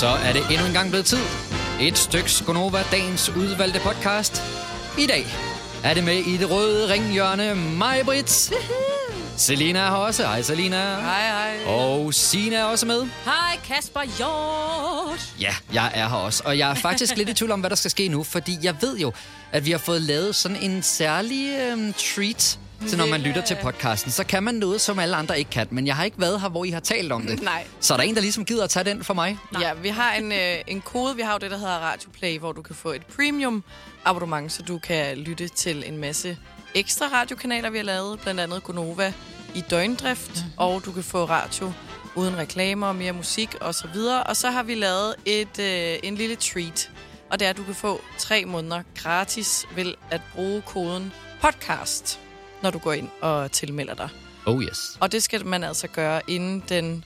Så er det endnu en gang blevet tid. Et stykke Skonova, dagens udvalgte podcast. I dag er det med i det røde ringhjørne mig, Britt. Selina er her også. Hej, Selina. Hej, hej. Og Sina er også med. Hej Kasper Hjort. Ja, jeg er her også. Og jeg er faktisk lidt i tvivl om, hvad der skal ske nu, fordi jeg ved jo, at vi har fået lavet sådan en særlig øhm, treat til når man lytter til podcasten. Så kan man noget, som alle andre ikke kan. Men jeg har ikke været her, hvor I har talt om det. Nej. Så er der en, der ligesom gider at tage den for mig? Ja, vi har en, øh, en kode. Vi har jo det, der hedder Radio Play, hvor du kan få et premium abonnement, så du kan lytte til en masse ekstra radiokanaler, vi har lavet. Blandt andet Gonova i døgndrift, mm. og du kan få radio uden reklamer mere musik. Og, så videre. og så har vi lavet et, øh, en lille treat, og det er, at du kan få tre måneder gratis ved at bruge koden podcast, når du går ind og tilmelder dig. Oh yes. Og det skal man altså gøre inden den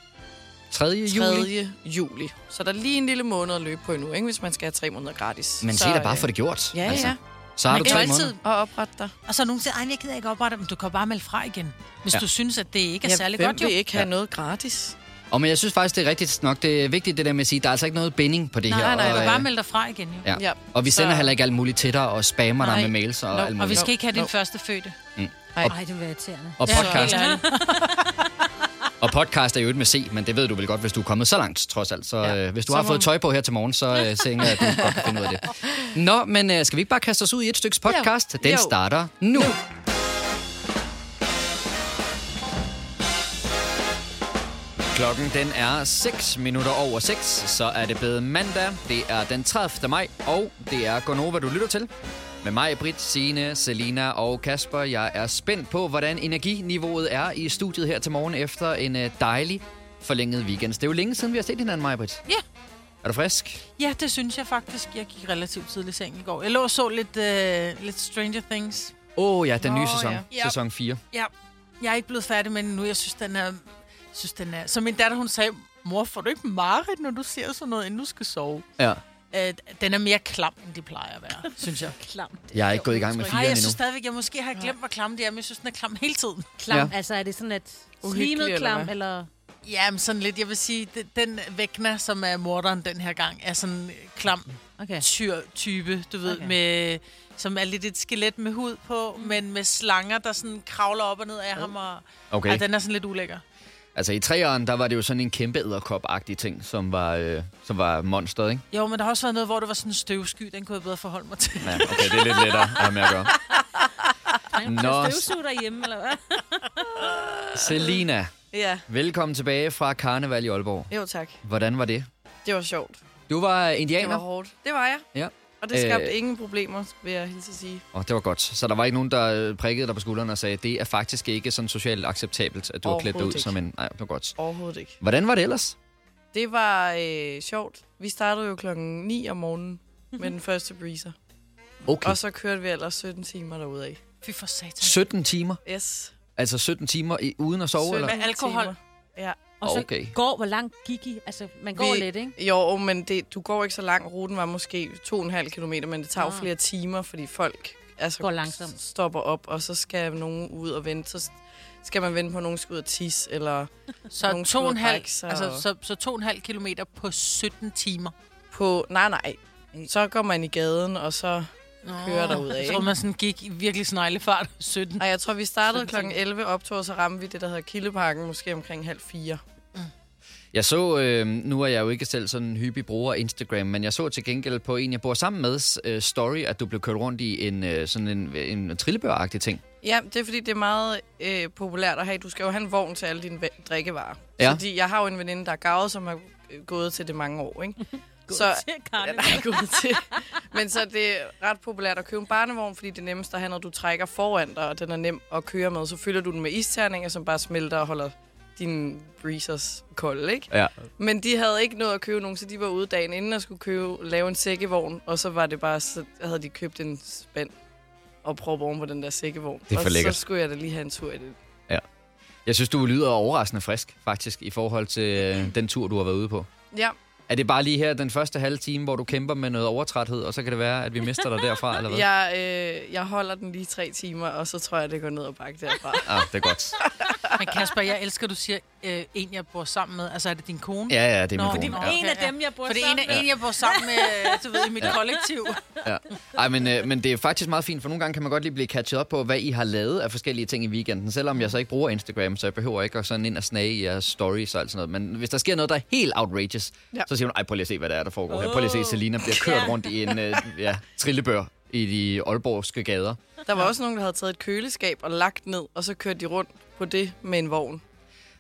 3. 3. juli. juli. Så der er lige en lille måned at løbe på endnu, ikke? hvis man skal have tre måneder gratis. Men så, se da bare øh, for det gjort. Ja, ja. Så har Man du kan tre altid- måneder. Og oprette dig. Og så er nogen siger, ej, jeg gider ikke oprette, men du kan bare melde fra igen. Hvis Ja. du synes, at det ikke er Ja, særlig godt, jo. vil ikke have Ja. noget gratis? Og men jeg synes faktisk, det er rigtigt nok. Det er vigtigt det der med at sige, der er altså ikke noget binding på det Nej, her. nej, nej, du øh, kan bare melde dig fra igen, jo. Ja. Ja, Og vi sender så- heller ikke alt muligt til dig og spammer dig Nej. med mails og Nope. alt Og vi muligt. skal ikke have din første fødte. Nej. Ej, det vil være irriterende. Og Ja, podcast, ærligt. og podcast er jo ikke med C, men det ved du vel godt, hvis du er kommet så langt, trods alt. Så Ja. øh, hvis du Så har fået tøj på her til morgen, så øh, tænker jeg, at du godt kan finde ud af det. Nå, men øh, skal vi ikke bare kaste os ud i et stykke podcast? Den Jo. starter nu. Klokken den er 6 minutter over 6, så er det blevet mandag. Det er den 30. maj, og det er Gonova, du lytter til. Med mig, Britt, Signe, Selina og Kasper. Jeg er spændt på, hvordan energiniveauet er i studiet her til morgen efter en øh, dejlig forlænget weekend. Det er jo længe siden, vi har set hinanden, mig, Britt. Ja. Er du frisk? Ja, det synes jeg faktisk. Jeg gik relativt tidligt i seng i går. Jeg lå og så lidt, øh, lidt Stranger Things. Åh oh, ja, den nye Nå, sæson. ja. Sæson 4. Ja, jeg er ikke blevet færdig med den nu. Jeg synes, den er... Synes, den er som min datter, hun sagde, mor, får du ikke mareridt, når du ser sådan noget, inden du skal sove? Ja. Øh, den er mere klam, end de plejer at være, synes jeg. Klam. Jeg er ikke gået i gang med Nej, fire jeg endnu. synes stadigvæk, jeg måske har glemt, hvor klam det er, men jeg synes, den er klam hele tiden. Klam, Ja. altså er det sådan et Uhyggelig, slimet eller klam, hvad? eller... Ja, men sådan lidt, jeg vil sige, den, den Vækna, som er morderen den her gang, er sådan en klam Okay. tyr-type, du ved, Okay. med, som er lidt et skelet med hud på, mm. men med slanger, der sådan kravler op og ned af ham. Og, Okay. Ej, den er sådan lidt ulækker. Altså i treeren, der var det jo sådan en kæmpe æderkop-agtig ting, som var, øh, som var monsteret, ikke? Jo, men der har også været noget, hvor det var sådan en støvsky, den kunne jeg bedre forholde mig til. Ja, okay, det er lidt lettere at have med at gøre. Nå. Støvsug derhjemme, eller hvad? Selina, Ja, velkommen tilbage fra Karneval i Aalborg. jo tak. Hvordan var det? Det var sjovt. Du var Det var indianer? hårdt. Det var jeg. Ja. Og det skabte Øh. ingen problemer, vil jeg hilse at sige. Og det var godt. Så der var ikke nogen, der øh, prikkede dig på skulderen og sagde, det er faktisk ikke sådan socialt acceptabelt, at du har klædt dig ud Overhovedet som en... Nej, det var godt. Overhovedet ikke. Hvordan var det ellers? Det var øh, sjovt. Vi startede jo klokken 9 om morgenen med den første breezer. Okay. Og så kørte vi ellers 17 timer derudad. Fy for satan. 17 timer? Yes. Altså 17 timer i, uden at sove, 17 eller? Med alkohol? Timer. Ja. Og så Okay. går, hvor langt gik I? Altså, man går Vi- lidt, ikke? Jo, men det, du går ikke så langt. Ruten var måske 2,5 km, men det tager jo Ah. flere timer, fordi folk altså, Går langsomt. stopper op, og så skal nogen ud og vente. Så skal man vente på, at nogen skal ud og tisse, eller Så Nogle to og halv, altså, så, så to og en halv kilometer på 17 timer. på... Nej, nej. Så går man i gaden, og så... Kører derudad, Jeg ikke? tror, man sådan gik i virkelig sneglefart 17. Ej, jeg tror, vi startede 17 kl. 11 optog, og så ramte vi det, der hedder Kildeparken, måske omkring halv fire. Jeg så, øh, nu er jeg jo ikke selv sådan en hyppig bruger af Instagram, men jeg så til gengæld på en, jeg bor sammen med, øh, story, at du blev kørt rundt i en, øh, sådan en, en trillebør-agtig ting. Ja, det er fordi, det er meget øh, populært at have. Du skal jo have en vogn til alle dine drikkevarer. Ja. Fordi jeg har jo en veninde, der er gavet, som har øh, gået til det mange år, ikke? så, til ja, nej, gået til. Men så det er ret populært at købe en barnevogn, fordi det er nemmest at have, når du trækker foran dig, og den er nem at køre med. Så fylder du den med isterninger, som bare smelter og holder dine breezers kolde, ikke? Ja. Men de havde ikke noget at købe nogen, så de var ude dagen inden og skulle købe, lave en sækkevogn, og så var det bare, så havde de købt en spand og proppe oven på den der sækkevogn. Det er for og lækkert. så skulle jeg da lige have en tur i det. Jeg synes, du lyder overraskende frisk, faktisk, i forhold til øh, den tur, du har været ude på. Ja, Er det bare lige her den første halve time, hvor du kæmper med noget overtræthed, og så kan det være, at vi mister dig derfra, eller hvad? jeg, øh, jeg holder den lige tre timer, og så tror jeg, det går ned og bakke derfra. Ah, det er godt. Men Kasper, jeg elsker, at du siger, øh, en, jeg bor sammen med? Altså, er det din kone? Ja, ja, det er min Nå, kone. nå. Ja. En af dem, jeg bor For det er en, sammen af- med. en, jeg bor sammen med, øh, du ved, i mit ja. kollektiv. Ja. Ej, men, øh, men det er faktisk meget fint, for nogle gange kan man godt lige blive catchet op på, hvad I har lavet af forskellige ting i weekenden. Selvom jeg så ikke bruger Instagram, så jeg behøver ikke at sådan ind og snage i jeres stories og alt sådan noget. Men hvis der sker noget, der er helt outrageous, ja. Ja. så siger hun, ej, prøv lige at se, hvad der er, der foregår her. Prøv lige at se, Selina bliver kørt rundt i en øh, ja, trillebør i de Aalborgske gader. Der var også nogen, der havde taget et køleskab og lagt ned, og så kørte de rundt på det med en vogn.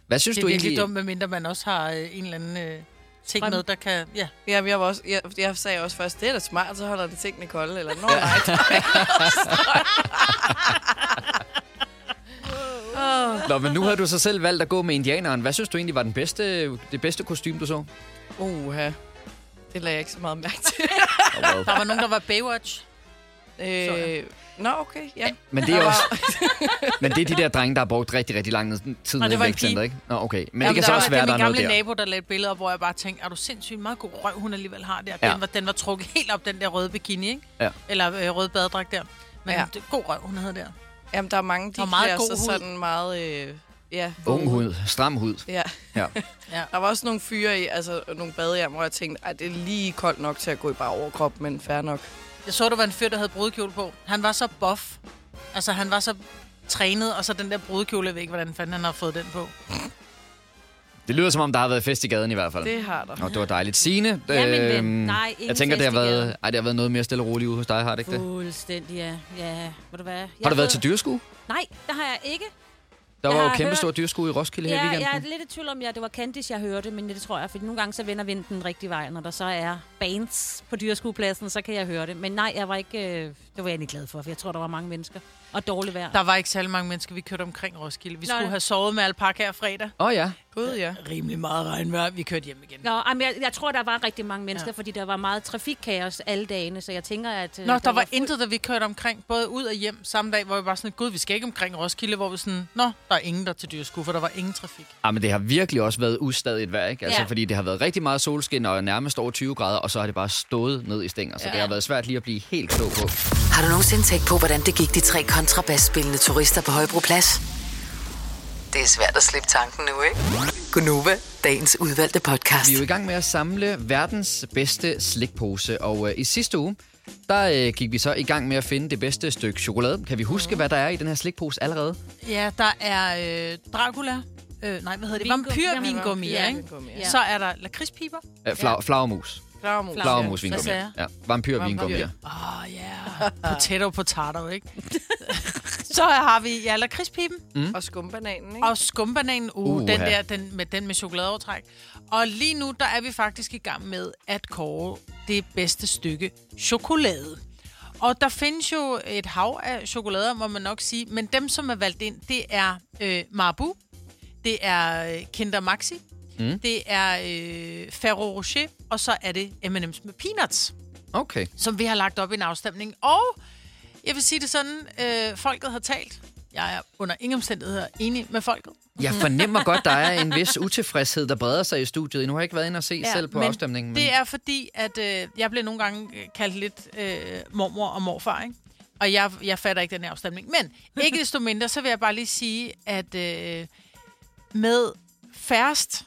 Hvad synes Det du er virkelig egentlig... dumt, medmindre man også har øh, en eller anden øh, ting Strøm. med, der kan... Ja. Ja, jeg, var også, jeg, jeg sagde også først, det er da smart, så holder det tingene kolde. Eller, Nå, nej. oh. Nå, men nu har du så selv valgt at gå med indianeren. Hvad synes du egentlig var den bedste, det bedste kostume, du så? Uha. Det lagde jeg ikke så meget mærke til. Oh. Der var nogen, der var Baywatch. Øh, nå, okay, ja. Men det er også... men det er de der drenge, der har brugt rigtig, rigtig lang tid nede det i vækstcenteret, ikke? Nå, okay. Men Jamen, det kan der så også være, der er er min noget gamle der. nabo, der lagde et billede op, hvor jeg bare tænkte, er du sindssygt meget god røv, hun alligevel har der. Ja. Den, var, den var trukket helt op, den der røde bikini, ikke? Ja. Eller øh, røde badedragt der. Men ja. Det, god røv, hun havde der. Jamen, der er mange, de Der meget klæder sig sådan meget... Øh, ja, Ung hud, stram hud. Ja. Ja. Ja. Der var også nogle fyre i, altså nogle badehjem, hvor jeg tænkte, at det er lige koldt nok til at gå i bare overkrop, men fair nok. Jeg så, der var en fyr, der havde brudekjole på. Han var så buff. Altså, han var så trænet, og så den der brudekjole, jeg ved ikke, hvordan fanden han har fået den på. Det lyder som om, der har været fest i gaden i hvert fald. Det har der. Og det var dejligt. Signe, ven. øhm, Nej, ingen jeg tænker, det har, været, ej, det har været noget mere stille og roligt ude hos dig, har det ikke det? Fuldstændig, ja. Ja, ved du hvad? Jeg Har du været til dyrskue? Nej, det har jeg ikke. Der Jeg var jo kæmpe hørt- stor dyrskue i Roskilde her i Ja, weekenden. jeg er lidt i tvivl om, at det var Candice, jeg hørte, men det tror jeg, for nogle gange så vender vinden den rigtige vej. Når der så er bands på dyrskuepladsen, så kan jeg høre det. Men nej, jeg var ikke, øh, det var jeg egentlig glad for, for jeg tror, der var mange mennesker. Og dårligt vejr. Der var ikke særlig mange mennesker, vi kørte omkring Roskilde. Vi Nej. skulle have sovet med alpaka her fredag. Åh oh, ja. Gud, ja. Rimelig meget regnvejr. Vi kørte hjem igen. Nå, jamen, jeg, jeg tror, der var rigtig mange mennesker, Ja. ja. fordi der var meget trafikkaos alle dagene, så jeg tænker, at... øh, Nå, der var fuld- intet, da vi kørte omkring, både ud og hjem samme dag, hvor vi var sådan, gud, vi skal ikke omkring Roskilde, hvor vi sådan, nå, der er ingen der er til dyrskue, for der var ingen trafik. Ah, men det har virkelig også været ustadigt vejr, ikke? Altså, Ja. fordi det har været rigtig meget solskin og nærmest over 20 grader, og så har det bare stået ned i stænger. Så Ja. det har været svært lige at blive helt klog på. Har du nogensinde tænkt på, hvordan det gik de tre kontrabasspillende turister på Højbroplads? Det er svært at slippe tanken nu, ikke? Gunova, dagens udvalgte podcast. Vi er jo i gang med at samle verdens bedste slikpose, og øh, i sidste uge, der øh, gik vi så i gang med at finde det bedste stykke chokolade. Kan vi huske, hvad der er i den her slikpose allerede? Ja, der er øh, Dracula, øh, nej, hvad hedder det? Vingummi. Vampyrvingummi, Ja, ikke? ja. Ja. Så er der lakridspiber. Øh, flag, flagermus. Flagermus. Flagermus Hvad vingummi. Ja, vampyrvingummi. Vampyr. Åh, oh, ja. Yeah. Potato, potato, ikke? så har vi, ja, lakridspiben Og skumbananen, ikke? og skumbananen. Uh, Uha. den der, den med, den med chokoladeovertræk. Og lige nu, der er vi faktisk i gang med at kåre det bedste stykke chokolade. Og der findes jo et hav af chokolader, må man nok sige. Men dem, som er valgt ind, det er øh, Marabu, det er øh, Kinder Maxi, mm. det er øh, Ferrero Rocher, og så er det M&M's med peanuts, Okay. som vi har lagt op i en afstemning. Og jeg vil sige det sådan, øh, folket har talt. Jeg er under ingen omstændigheder enig med folket. Jeg fornemmer godt, der er en vis utilfredshed, der breder sig i studiet. Nu har jeg ikke været inde og se ja, selv på men afstemningen. Men... det er fordi, at øh, jeg blev nogle gange øh, kaldt lidt øh, mormor og morfar, ikke? Og jeg, jeg fatter ikke den her afstemning. Men ikke desto mindre, så vil jeg bare lige sige, at øh, med færrest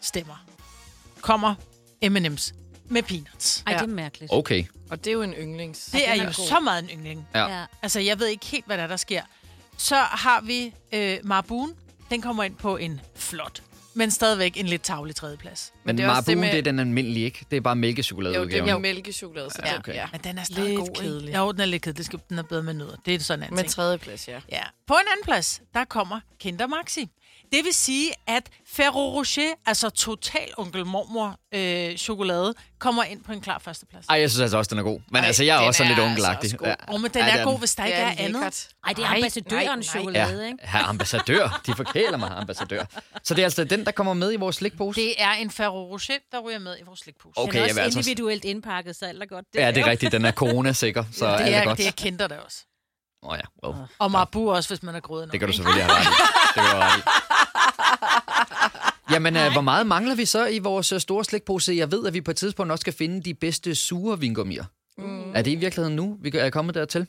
stemmer kommer M&M's med peanuts. Ej, Ja. det er mærkeligt. Okay. Og det er jo en yndlings. Det er er jo god. så meget en yndling. Ja. Ja. Altså, jeg ved ikke helt, hvad der, er, der sker. Så har vi øh, Marbuen. Den kommer ind på en flot, men stadigvæk en lidt tavlig tredjeplads. Men, det det er Marabu, det, med- det er den almindelige, ikke? Det er bare Jo, det er jo mælkechokolade, så Ja, ja, okay. ja. Men den er stadig Lidt god, ikke? kedelig. Jo, den er lidt kedelig. Det skal, den er bedre med nødder. Det er sådan en anden Med tredjeplads, ja. Ja. På en anden plads, der kommer Kinder Maxi. Det vil sige, at Ferrero Rocher, altså total onkel mormor øh, chokolade, kommer ind på en klar førsteplads. Ej, jeg synes altså også, den er god. Men Ej, altså, jeg er også er lidt altså onkelagtig. god. Ja. Og men den Ej, er god, hvis der ikke Det er, er andet. Ej, det er ambassadørens nej. chokolade, Ja, ikke? herr ambassadør. De forkæler mig, ambassadør. Så det er altså den, der kommer med i vores slikpose? Det er en Ferrero Rocher, der ryger med i vores slikpose. Okay, den er jeg også altså- individuelt indpakket, så alt er godt. Ja, det er rigtigt. Den er corona-sikker, så det, alt er er, godt. det er Kinder der også. Åh oh, ja, well. Og Marabu også, hvis man er grød nok. Det kan du selvfølgelig have ret i. Det kan du have ret i. Jamen, øh, hvor meget mangler vi så i vores øh, store slikpose? Jeg ved, at vi på et tidspunkt også skal finde de bedste sure vingummier. Mm. Er det i virkeligheden nu, vi er kommet dertil?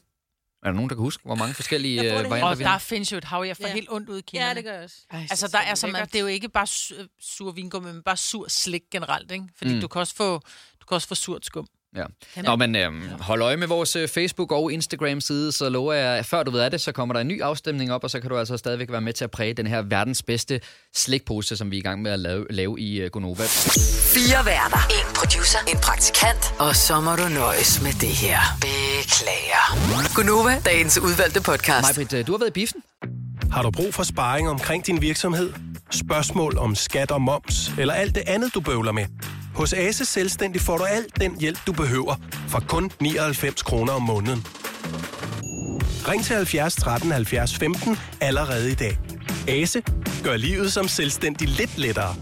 Er der nogen, der kan huske, hvor mange forskellige øh, varianter Og vi der har? findes jo et hav, jeg får Ja. helt ondt ud i kinderne. Ja, det gør jeg også. Ej, Altså, der er, som, det er jo ikke bare su- sur vingummi, men bare sur slik generelt, ikke? Fordi mm. du, kan også få, du kan også få surt skum. Ja. Nå, men øhm, hold øje med vores øh, Facebook- og Instagram-side, så lover jeg, at før du ved af det, så kommer der en ny afstemning op, og så kan du altså stadigvæk være med til at præge den her verdens bedste slikpose, som vi er i gang med at lave, lave i uh, Gonova. Fire værter. En producer. En praktikant. Og så må du nøjes med det her. Beklager. Gunova, dagens udvalgte podcast. Majbrit, øh, du har været i biffen. Har du brug for sparring omkring din virksomhed? Spørgsmål om skat og moms, eller alt det andet, du bøvler med? Hos Ase Selvstændig får du alt den hjælp, du behøver, for kun 99 kroner om måneden. Ring til 70 13 70 15 allerede i dag. Ase gør livet som selvstændig lidt lettere.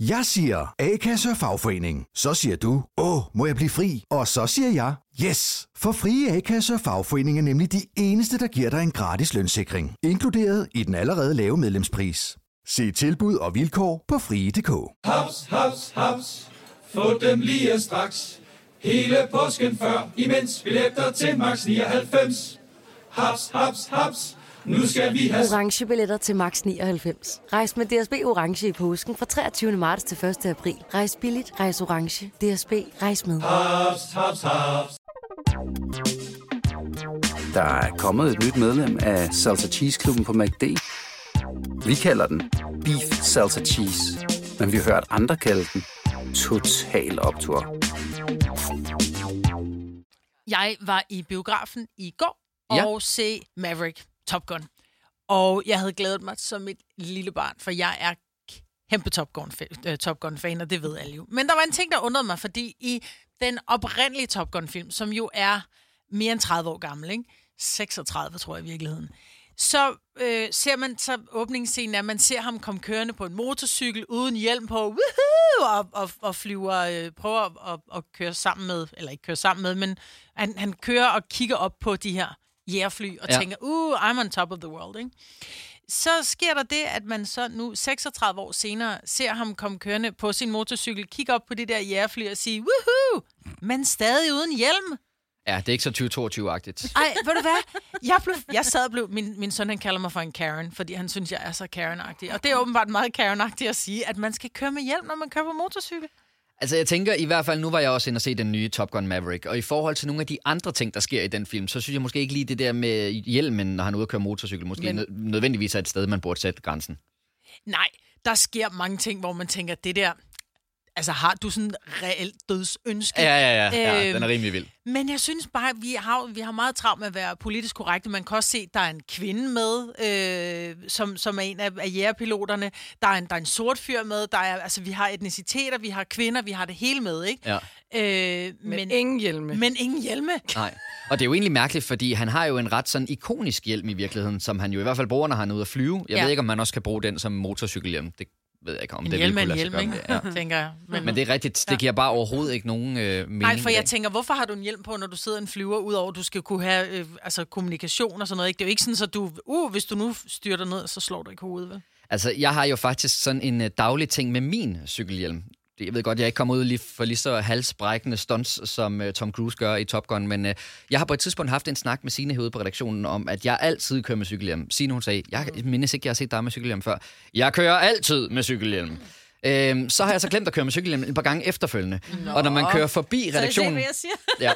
Jeg siger A-kasse og fagforening. Så siger du, åh, må jeg blive fri? Og så siger jeg, yes! For frie A-kasse og fagforening er nemlig de eneste, der giver dig en gratis lønssikring. Inkluderet i den allerede lave medlemspris. Se tilbud og vilkår på frie.dk. Haps, haps, haps. Få dem lige straks. Hele påsken før, imens billetter til max 99. Haps, haps, haps. Nu skal vi have orange billetter til max 99. Rejs med DSB orange i påsken fra 23. marts til 1. april. Rejs billigt, rejs orange. DSB rejs med. haps, haps, haps. Der er kommet et nyt medlem af Salsa Cheese Klubben på MACD. Vi kalder den Beef Salsa Cheese, men vi har hørt andre kalde den Total Optor. Jeg var i biografen i går Ja. og se Maverick Top Gun. Og jeg havde glædet mig som et lille barn, for jeg er kæmpe Top Gun-fan, øh, Top Gun-fan, og det ved alle jo. Men der var en ting, der undrede mig, fordi i den oprindelige Top Gun-film, som jo er mere end 30 år gammel, ikke? 36 tror jeg i virkeligheden, så øh, ser man så åbningsscenen, at man ser ham komme kørende på en motorcykel uden hjelm på, woohoo, og, og, og flyver, øh, prøver at, at, at køre sammen med, eller ikke køre sammen med, men han, han kører og kigger op på de her jægerfly og Ja. tænker, uh, I'm on top of the world, ikke? Så sker der det, at man så nu 36 år senere ser ham komme kørende på sin motorcykel, kigge op på det der jægerfly og sige, woohoo, men stadig uden hjelm. Ja, det er ikke så 2022-agtigt. Ej, ved du hvad? Jeg, blev, jeg sad og blev... Min, min søn, han kalder mig for en Karen, fordi han synes, jeg er så Karen-agtig. Og det er åbenbart meget Karen-agtigt at sige, at man skal køre med hjelm, når man kører på motorcykel. Altså, jeg tænker i hvert fald, nu var jeg også inde og se den nye Top Gun Maverick, og i forhold til nogle af de andre ting, der sker i den film, så synes jeg måske ikke lige det der med hjelmen, når han er ude og køre motorcykel, måske Men- nød- nødvendigvis er et sted, man burde sætte grænsen. Nej, der sker mange ting, hvor man tænker, det der... Altså, har du sådan reelt dødsønske? Ja, ja, ja, ja Øhm, den er rimelig vild. Men jeg synes bare, at vi har, vi har meget travlt med at være politisk korrekte. Man kan også se, at der er en kvinde med, øh, som, som er en af, af jægerpiloterne. Der er, en, der er en sort fyr med. Der er, altså, vi har etniciteter, vi har kvinder, vi har det hele med, ikke? Ja. Øh, Men, men, ingen hjelme. men ingen hjelme. Nej. Og det er jo egentlig mærkeligt, fordi han har jo en ret sådan ikonisk hjelm i virkeligheden, som han jo i hvert fald bruger, når han er ude at flyve. Jeg Ja. ved ikke, om man også kan bruge den som motorcykelhjelm. Det ved jeg ikke, om En det hjelm ville kunne lade sig hjelm, gøre, ikke? Ja. Tænker jeg. Men, Men det er rigtigt, det giver bare overhovedet ikke nogen øh, mening. Nej, for jeg tænker, hvorfor har du en hjelm på, når du sidder en flyver, udover at du skal kunne have øh, altså, kommunikation og sådan noget? Ikke? Det er jo ikke sådan, at du, uh, hvis du nu styrter ned, så slår du ikke hovedet, vel? Altså, jeg har jo faktisk sådan en uh, daglig ting med min cykelhjelm. Det- Jeg ved godt, jeg ikke kommer ud lige for lige så halsbrækkende stunts, som uh, Tom Cruise gør i Top Gun, men uh, jeg har på et tidspunkt haft en snak med Signe herude på redaktionen om, at jeg altid kører med cykelhjelm. Signe, hun sagde, jeg mindes ikke, jeg har set dig med cykelhjelm før. Jeg kører altid med cykelhjelm. Øhm, så har jeg så glemt at køre med cykelhjelm et par gange efterfølgende. Nå. Og når man kører forbi Så I ser, redaktionen... hvad jeg siger? Ja,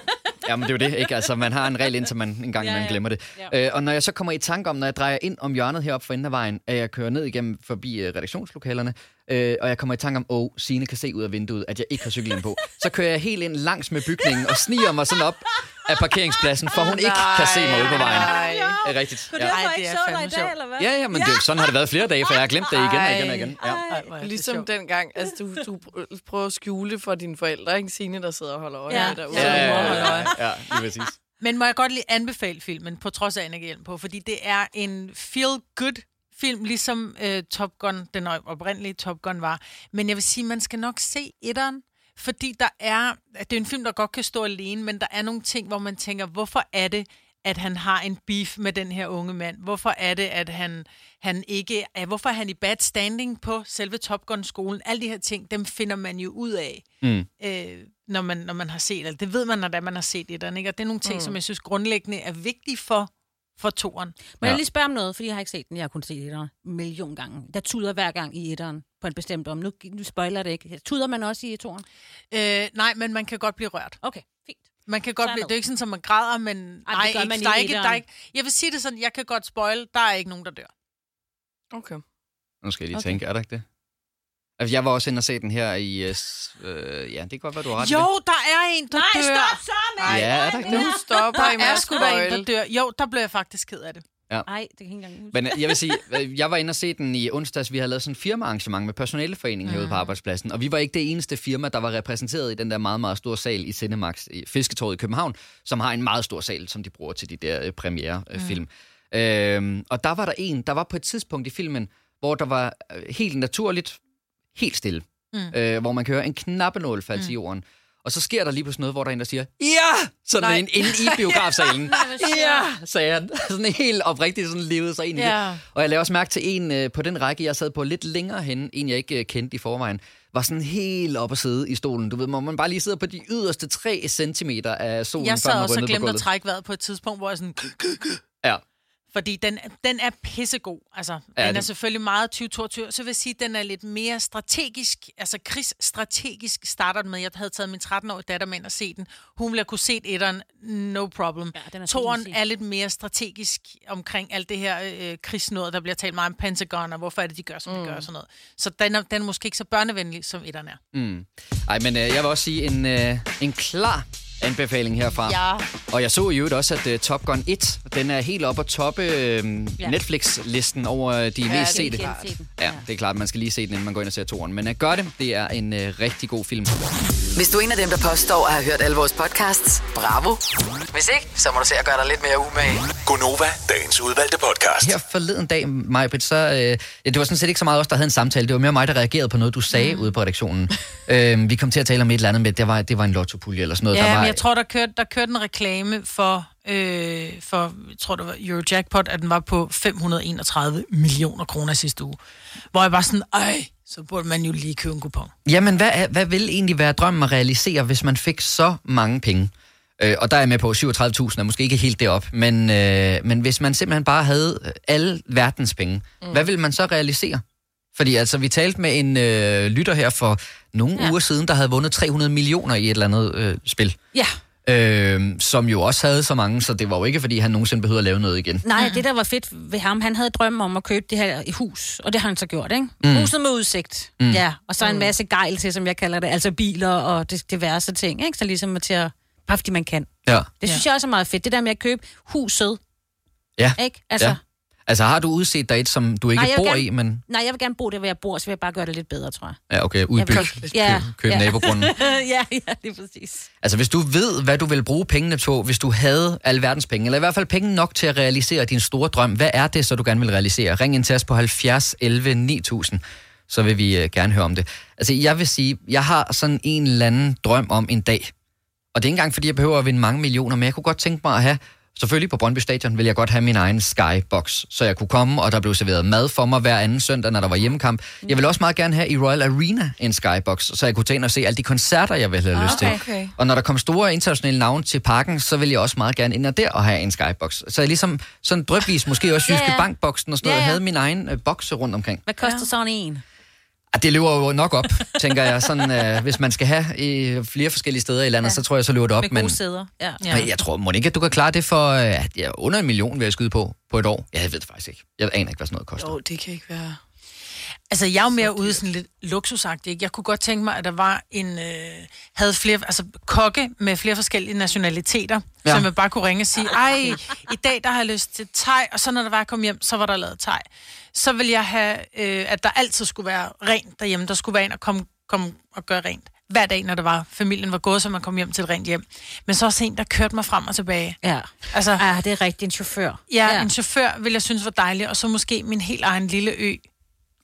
Jamen, det er jo det, ikke? Altså, man har en regel, indtil man en gang Ja, ja. glemmer det. Ja. Øh, og når jeg så kommer i tanke om, når jeg drejer ind om hjørnet heroppe for enden af vejen, at jeg kører ned igennem forbi øh, redaktionslokalerne, øh, og jeg kommer i tanke om, åh, Signe kan se ud af vinduet, at jeg ikke har cykelhjelm på, så kører jeg helt ind langs med bygningen og sniger mig sådan op af parkeringspladsen, for hun ikke kan se mig ude på vejen. Nej. Det er rigtigt. Ja. Ej, det ikke er fandme i dag, sjovt. eller hvad? Ja, ja, men det, sådan har det været flere dage, for jeg har glemt det igen og igen og igen. Ja. Ej, Ligesom dengang, altså du, du pr- prøver at skjule for dine forældre, ikke? Signe, der sidder og holder øje Ja. med derude. Ja, ja, ja, øje. ja, ja, lige præcis. Men må jeg godt lige anbefale filmen, på trods af, at jeg hjelm på, fordi det er en feel-good film, ligesom øh, Top Gun, den oprindelige Top Gun var. Men jeg vil sige, man skal nok se etteren, fordi der er, det er en film, der godt kan stå alene, men der er nogle ting, hvor man tænker, hvorfor er det, at han har en beef med den her unge mand? Hvorfor er det, at han, han ikke er... Hvorfor er han i bad standing på selve Top Gun-skolen? Alle de her ting, dem finder man jo ud af, Mm. øh, når, man, når man har set det. Det ved man, når det man har set det. Ikke? Og det er nogle ting, mm. som jeg synes grundlæggende er vigtige for, for toren. Må jeg lige spørge om noget, fordi jeg har ikke set den. Jeg har kun set etteren en million gange. Der tuder hver gang i etteren på en bestemt om. Nu, nu spoiler det ikke. Tuder man også i toren? Øh, nej, men man kan godt blive rørt. Okay, fint. Man kan godt blive, det er ikke sådan, at man græder, men Ej, nej, det gør ikke, man der, er ikke, der er ikke, jeg vil sige det sådan, jeg kan godt spoil, der er ikke nogen, der dør. Okay. Nu skal jeg lige okay. tænke, er der ikke det? Altså, jeg var også inde og se den her i... Øh, øh, ja, det kan godt være, du har ret Jo, det. der er en, der Nej, dør. stop så, mand! Ja, er der ikke det? Nu stopper I Der med er sgu da en, der dør. Jo, der blev jeg faktisk ked af det. Nej, det kan jeg ikke engang huske. Men øh, jeg vil sige, øh, jeg var inde og se den i onsdags. Vi havde lavet sådan en firmaarrangement med personaleforeningen herude på arbejdspladsen. Og vi var ikke det eneste firma, der var repræsenteret i den der meget, meget store sal i Cinemax i Fisketorvet i København, som har en meget stor sal, som de bruger til de der øh, premierefilm. Mm. Øhm, og der var der en, der var på et tidspunkt i filmen, hvor der var helt naturligt, helt stille. Mm. Øh, hvor man kan høre en knappenål falde mm. til jorden. Og så sker der lige pludselig noget, hvor der er en, der siger, ja! Sådan Nej. en, inde i biografsalen. ja! sagde han. Sådan helt oprigtigt sådan levede sig ind i Ja. det. Og jeg lavede også mærke til en øh, på den række, jeg sad på lidt længere hen, en jeg ikke øh, kendte i forvejen, var sådan helt op at sidde i stolen. Du ved, hvor man bare lige sidder på de yderste 3 centimeter af solen, Jeg før sad man også og glemte at trække vejret på et tidspunkt, hvor jeg sådan... Ja. Fordi den, den er pissegod. Altså, Ja, den er det- selvfølgelig meget 2022. Så vil jeg sige, at den er lidt mere strategisk. Altså, krigsstrategisk starter den med. Jeg havde taget min 13-årige datter med ind og se den. Hun ville have kunne se etteren, no problem. Ja, er Toren er lidt mere strategisk omkring alt det her øh, krigsnåd, der bliver talt meget om Pentagon, og hvorfor er det, de gør, som mm. de gør, og sådan noget. Så den er, den er måske ikke så børnevenlig, som etteren er. Mm. Ej, men øh, jeg vil også sige en, øh, en klar anbefaling herfra. Ja. Og jeg så i øvrigt også, at uh, Top Gun 1, den er helt oppe at toppe øh, Ja. Netflix-listen over øh, de det mest er sete. Den. Ja, det er klart, man skal lige se den, inden man går ind og ser toren. Men uh, gør det, det er en uh, rigtig god film. Hvis du er en af dem, der påstår at have hørt alle vores podcasts, bravo. Hvis ikke, så må du se at gøre dig lidt mere umage. Gonova, dagens udvalgte podcast. Her forleden dag, Majbrit, så... Øh, ja, det var sådan set ikke så meget os, der havde en samtale. Det var mere mig, der reagerede på noget, du sagde mm. ude på redaktionen. øh, vi kom til at tale om et eller andet med, at det var, det var en lottopulje eller sådan noget. Ja, der var, jeg tror, der kørte, der kørte en reklame for, øh, for, jeg tror det var Eurojackpot, at den var på 531 millioner kroner sidste uge. Hvor jeg var sådan, ej, så burde man jo lige købe en kupon. Jamen, hvad, er, hvad vil egentlig være drømmen at realisere, hvis man fik så mange penge? Øh, og der er jeg med på, 37.000 er måske ikke helt det op, men, øh, men hvis man simpelthen bare havde alle verdens penge, mm. hvad vil man så realisere? Fordi altså, vi talte med en øh, lytter her for nogle ja. Ja. uger siden, der havde vundet 300 millioner i et eller andet øh, spil. Ja. Øh, som jo også havde så mange, så det var jo ikke, fordi han nogensinde behøvede at lave noget igen. Nej, det der var fedt ved ham, han havde drømme om at købe det her i hus, og det har han så gjort, ikke? Mm. Huset med udsigt. Mm. Ja, og så en masse gejl til, som jeg kalder det, altså biler og det, diverse ting, ikke? Så ligesom til at, bare fordi man kan. Ja. Det synes jeg også er meget fedt, det der med at købe huset, Ja. ikke? Altså, ja. Altså, har du udset dig et, som du ikke Nej, bor gerne- i, men... Nej, jeg vil gerne bo der, hvor jeg bor, så vil jeg bare gøre det lidt bedre, tror jeg. Ja, okay, udbyg. Jeg vil- Ja, Køb, køb ja. nabogrunden. ja, ja, det er præcis. Altså, hvis du ved, hvad du vil bruge pengene på, hvis du havde alverdens penge, eller i hvert fald penge nok til at realisere din store drøm, hvad er det, så du gerne vil realisere? Ring ind til os på 70 11 9000, så vil vi uh, gerne høre om det. Altså, jeg vil sige, jeg har sådan en eller anden drøm om en dag, og det er ikke engang, fordi jeg behøver at vinde mange millioner, men jeg kunne godt tænke mig at have, selvfølgelig på Brøndby Stadion, vil jeg godt have min egen skybox, så jeg kunne komme, og der blev serveret mad for mig hver anden søndag, når der var hjemmekamp. Jeg vil også meget gerne have i Royal Arena en skybox, så jeg kunne tage ind og se alle de koncerter, jeg ville have lyst til. Okay. Og når der kom store internationale navne til parken, så vil jeg også meget gerne ind og der og have en skybox. Så jeg ligesom sådan drøbvis, måske også Jyske. Bankboksen og sådan noget, ja. havde min egen øh, bokse rundt omkring. Hvad koster sådan en? Ah, det løber jo nok op, tænker jeg. Sådan, øh, hvis man skal have i flere forskellige steder i landet, ja. så tror jeg, så løber det op. Med Men, gode sæder. Ja. Ja. men jeg tror, må ikke, at du kan klare det for øh, ja, under en million, vil jeg skyde på, på et år. Jeg ved det faktisk ikke. Jeg aner ikke, hvad sådan noget koster. Jo, det kan ikke være... Altså, jeg er jo mere ude sådan lidt luksusagtig. Ikke? Jeg kunne godt tænke mig, at der var en... Øh, havde flere... Altså, kokke med flere forskellige nationaliteter, Ja. som jeg bare kunne ringe og sige, ej, i dag der har jeg lyst til thai, og så når der var, kom hjem, så var der lavet thai. Så vil jeg have, øh, at der altid skulle være rent derhjemme. Der skulle være en og komme kom og gøre rent. Hver dag, når der var, familien var gået, så man kom hjem til et rent hjem. Men så også en, der kørte mig frem og tilbage. Ja. Altså, ja, det er rigtigt. En chauffør. ja, ja, en chauffør vil jeg synes var dejlig, og så måske min helt egen lille ø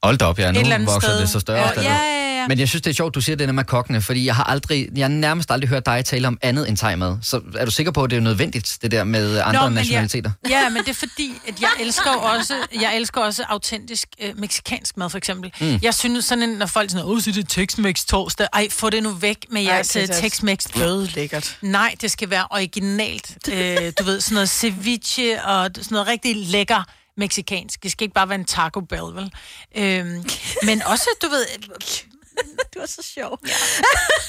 Hold da op, ja. Nu et eller vokser sted. det så større. Ja, ja, ja, ja. Men jeg synes, det er sjovt, du siger det der med kokkene, fordi jeg har aldrig, jeg har nærmest aldrig hørt dig tale om andet end thai-mad. Så er du sikker på, at det er nødvendigt, det der med andre Nå, nationaliteter? Ja, ja, men det er fordi, at jeg elsker også, jeg elsker også autentisk øh, meksikansk mad, for eksempel. Mm. Jeg synes sådan, når folk sådan, åh, så er det Tex-Mex torsdag. Ej, få det nu væk med jeres det Tex-Mex. Død lækkert. Nej, det skal være originalt. Øh, du ved, sådan noget ceviche og sådan noget rigtig lækker meksikansk. Det skal ikke bare være en Taco Bell, vel? Øhm, men også, du ved... Du er så sjov.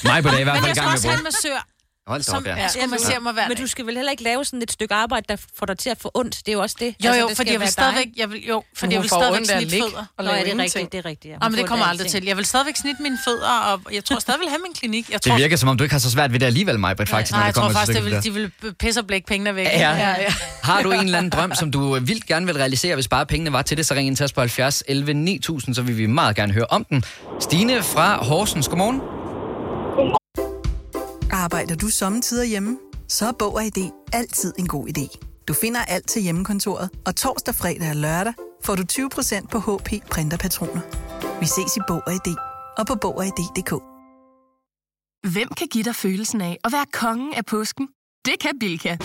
Mig på dag i hvert Men fald i jeg skal gang med også have en brød. massør. Hold da op, ja. Ja, skulle massere mig hver Men dag. du skal vel heller ikke lave sådan et stykke arbejde, der får dig til at få ondt. Det er jo også det. Jo, jo, det fordi jeg vil stadigvæk, dig. jeg vil, jo, fordi jeg vil stadigvæk snitte fødder. og Nå, ja, det er rigtigt, det er rigtigt. Ja. Nå, men det kommer aldrig til. Jeg vil stadigvæk snitte mine fødder, og jeg tror stadig, vil have min klinik. Jeg Det tror, virker som om, du ikke har så svært ved det alligevel, mig, faktisk, Nej, når jeg det tror kommer faktisk, det vil, de vil pisse og blække pengene væk. Ja. ja, ja. Har du en eller anden drøm, som du vildt gerne vil realisere, hvis bare pengene var til det, så ring ind til os på 70 11 9000, så vil vi meget gerne høre om den. Stine fra Horsens, godmorgen. Arbejder du sommetider hjemme? Så er Bog og ID altid en god idé. Du finder alt til hjemmekontoret, og torsdag, fredag og lørdag får du 20% på HP printerpatroner. Vi ses i Bog og ID og på Bog og ID.dk. Hvem kan give dig følelsen af at være kongen af påsken? Det kan Bilka!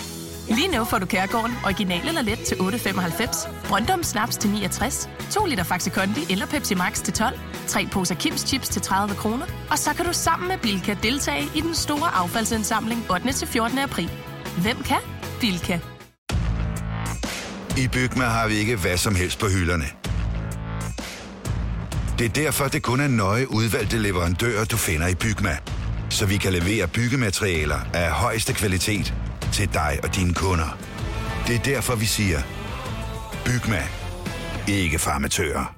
Lige nu får du Kærgården original eller let til 8.95, Brøndum Snaps til 69, 2 liter Faxi Kondi eller Pepsi Max til 12, 3 poser Kims Chips til 30 kroner, og så kan du sammen med Bilka deltage i den store affaldsindsamling 8. til 14. april. Hvem kan? Bilka. I Bygma har vi ikke hvad som helst på hylderne. Det er derfor, det kun er nøje udvalgte leverandører, du finder i Bygma. Så vi kan levere byggematerialer af højeste kvalitet til dig og dine kunder. Det er derfor, vi siger, Bygma. Ikke farmatører.